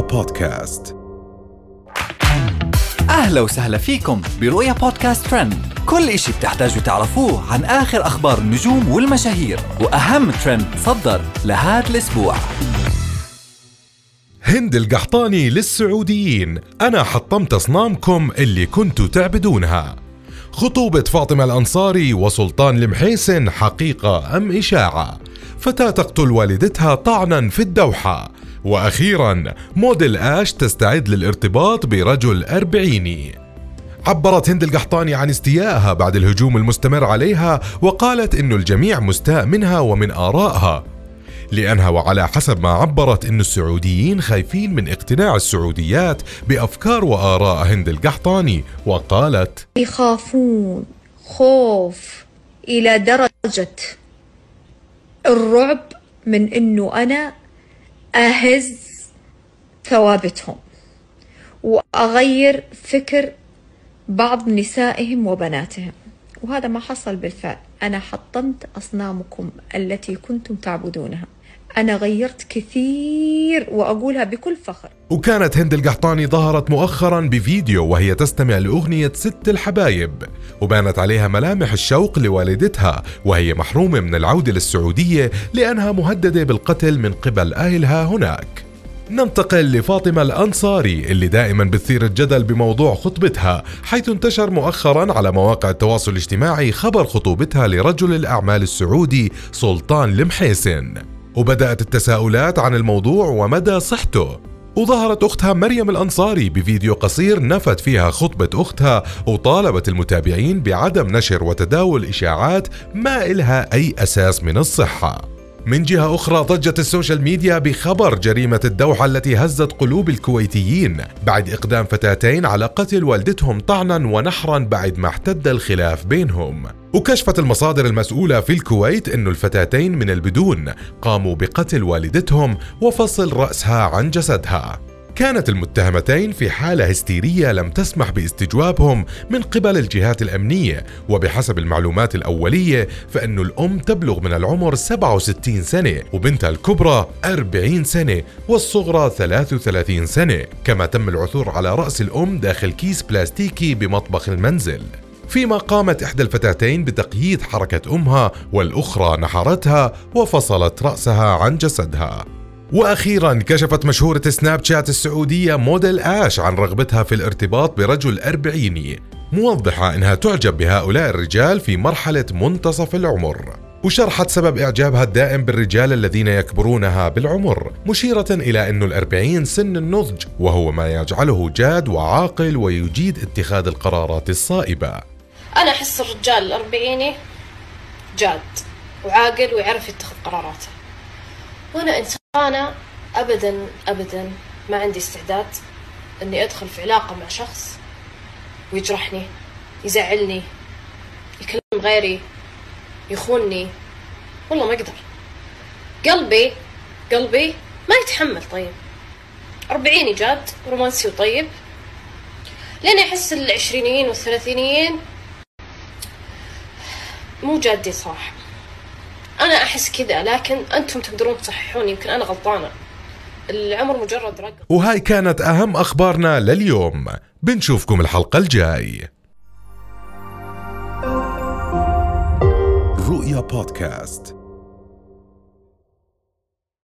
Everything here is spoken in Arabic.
بودكاست. أهلا وسهلا فيكم برؤيا بودكاست ترند. كل إشي بتحتاجوا تعرفوه عن آخر أخبار النجوم والمشاهير وأهم ترند صدر لهذا الأسبوع. هند القحطاني للسعوديين. أنا حطمت أصنامكم اللي كنتوا تعبدونها. خطوبة فاطمة الأنصاري وسلطان المحيسن حقيقة أم إشاعة؟ فتاة تقتل والدتها طعنا في الدوحة. وأخيرا موديل آش تستعد للارتباط برجل أربعيني. عبرت هند القحطاني عن استيائها بعد الهجوم المستمر عليها وقالت انه الجميع مستاء منها ومن آرائها لأنها وعلى حسب ما عبرت أن السعوديين خايفين من اقتناع السعوديات بأفكار وآراء هند القحطاني وقالت يخافون خوف إلى درجة الرعب من أنه أنا أهز ثوابتهم وأغير فكر بعض نسائهم وبناتهم. وهذا ما حصل بالفعل. أنا حطمت أصنامكم التي كنتم تعبدونها. أنا غيرت كثير وأقولها بكل فخر. وكانت هند القحطاني ظهرت مؤخرا بفيديو وهي تستمع لأغنية ست الحبايب وبانت عليها ملامح الشوق لوالدتها وهي محرومة من العودة للسعودية لأنها مهددة بالقتل من قبل أهلها هناك. ننتقل لفاطمة الأنصاري اللي دائما بتثير الجدل بموضوع خطبتها حيث انتشر مؤخرا على مواقع التواصل الاجتماعي خبر خطوبتها لرجل الأعمال السعودي سلطان المحيسن. وبدأت التساؤلات عن الموضوع ومدى صحته. وظهرت أختها مريم الأنصاري بفيديو قصير نفت فيها خطبة أختها وطالبت المتابعين بعدم نشر وتداول إشاعات ما إلها أي أساس من الصحة. من جهة أخرى ضجت ال social media بخبر جريمة الدوحة التي هزت قلوب الكويتيين. بعد إقدام فتاتين على قتل والدتهم طعنا ونحرا بعد ما احتد الخلاف بينهم. وكشفت المصادر المسؤولة في الكويت أن الفتاتين من البدون قاموا بقتل والدتهم وفصل رأسها عن جسدها. كانت المتهمتين في حالة هستيرية لم تسمح باستجوابهم من قبل الجهات الأمنية وبحسب المعلومات الأولية فإن الأم تبلغ من العمر 67 سنة وبنتها الكبرى 40 سنة والصغرى 33 سنة كما تم العثور على رأس الأم داخل كيس بلاستيكي بمطبخ المنزل. فيما قامت إحدى الفتاتين بتقييد حركة أمها والأخرى نحرتها وفصلت رأسها عن جسدها. وأخيرا كشفت مشهورة سناب شات السعودية موديل آش عن رغبتها في الارتباط برجل أربعيني موضحة إنها تعجب بهؤلاء الرجال في مرحلة منتصف العمر. وشرحت سبب إعجابها الدائم بالرجال الذين يكبرونها بالعمر مشيرة إلى أن الأربعين سن النضج وهو ما يجعله جاد وعاقل ويجيد اتخاذ القرارات الصائبة. أنا أحس الرجال الأربعيني جاد وعاقل ويعرف يتخذ قراراته. وأنا إنسانة أبدا أبدا ما عندي استعداد إني أدخل في علاقة مع شخص ويجرحني يزعلني يكلم غيري يخونني. والله ما أقدر. قلبي قلبي ما يتحمل. طيب أربعيني جاد رومانسي وطيب. لين أحس العشرينيين والثلاثينيين مو جادين صراحة أنا أحس كذا لكن أنتم تقدرون تصححون يمكن أنا غلطانة. العمر مجرد رقم. وهاي كانت أهم أخبارنا لليوم. بنشوفكم الحلقة الجاي. رؤيا بودكاست.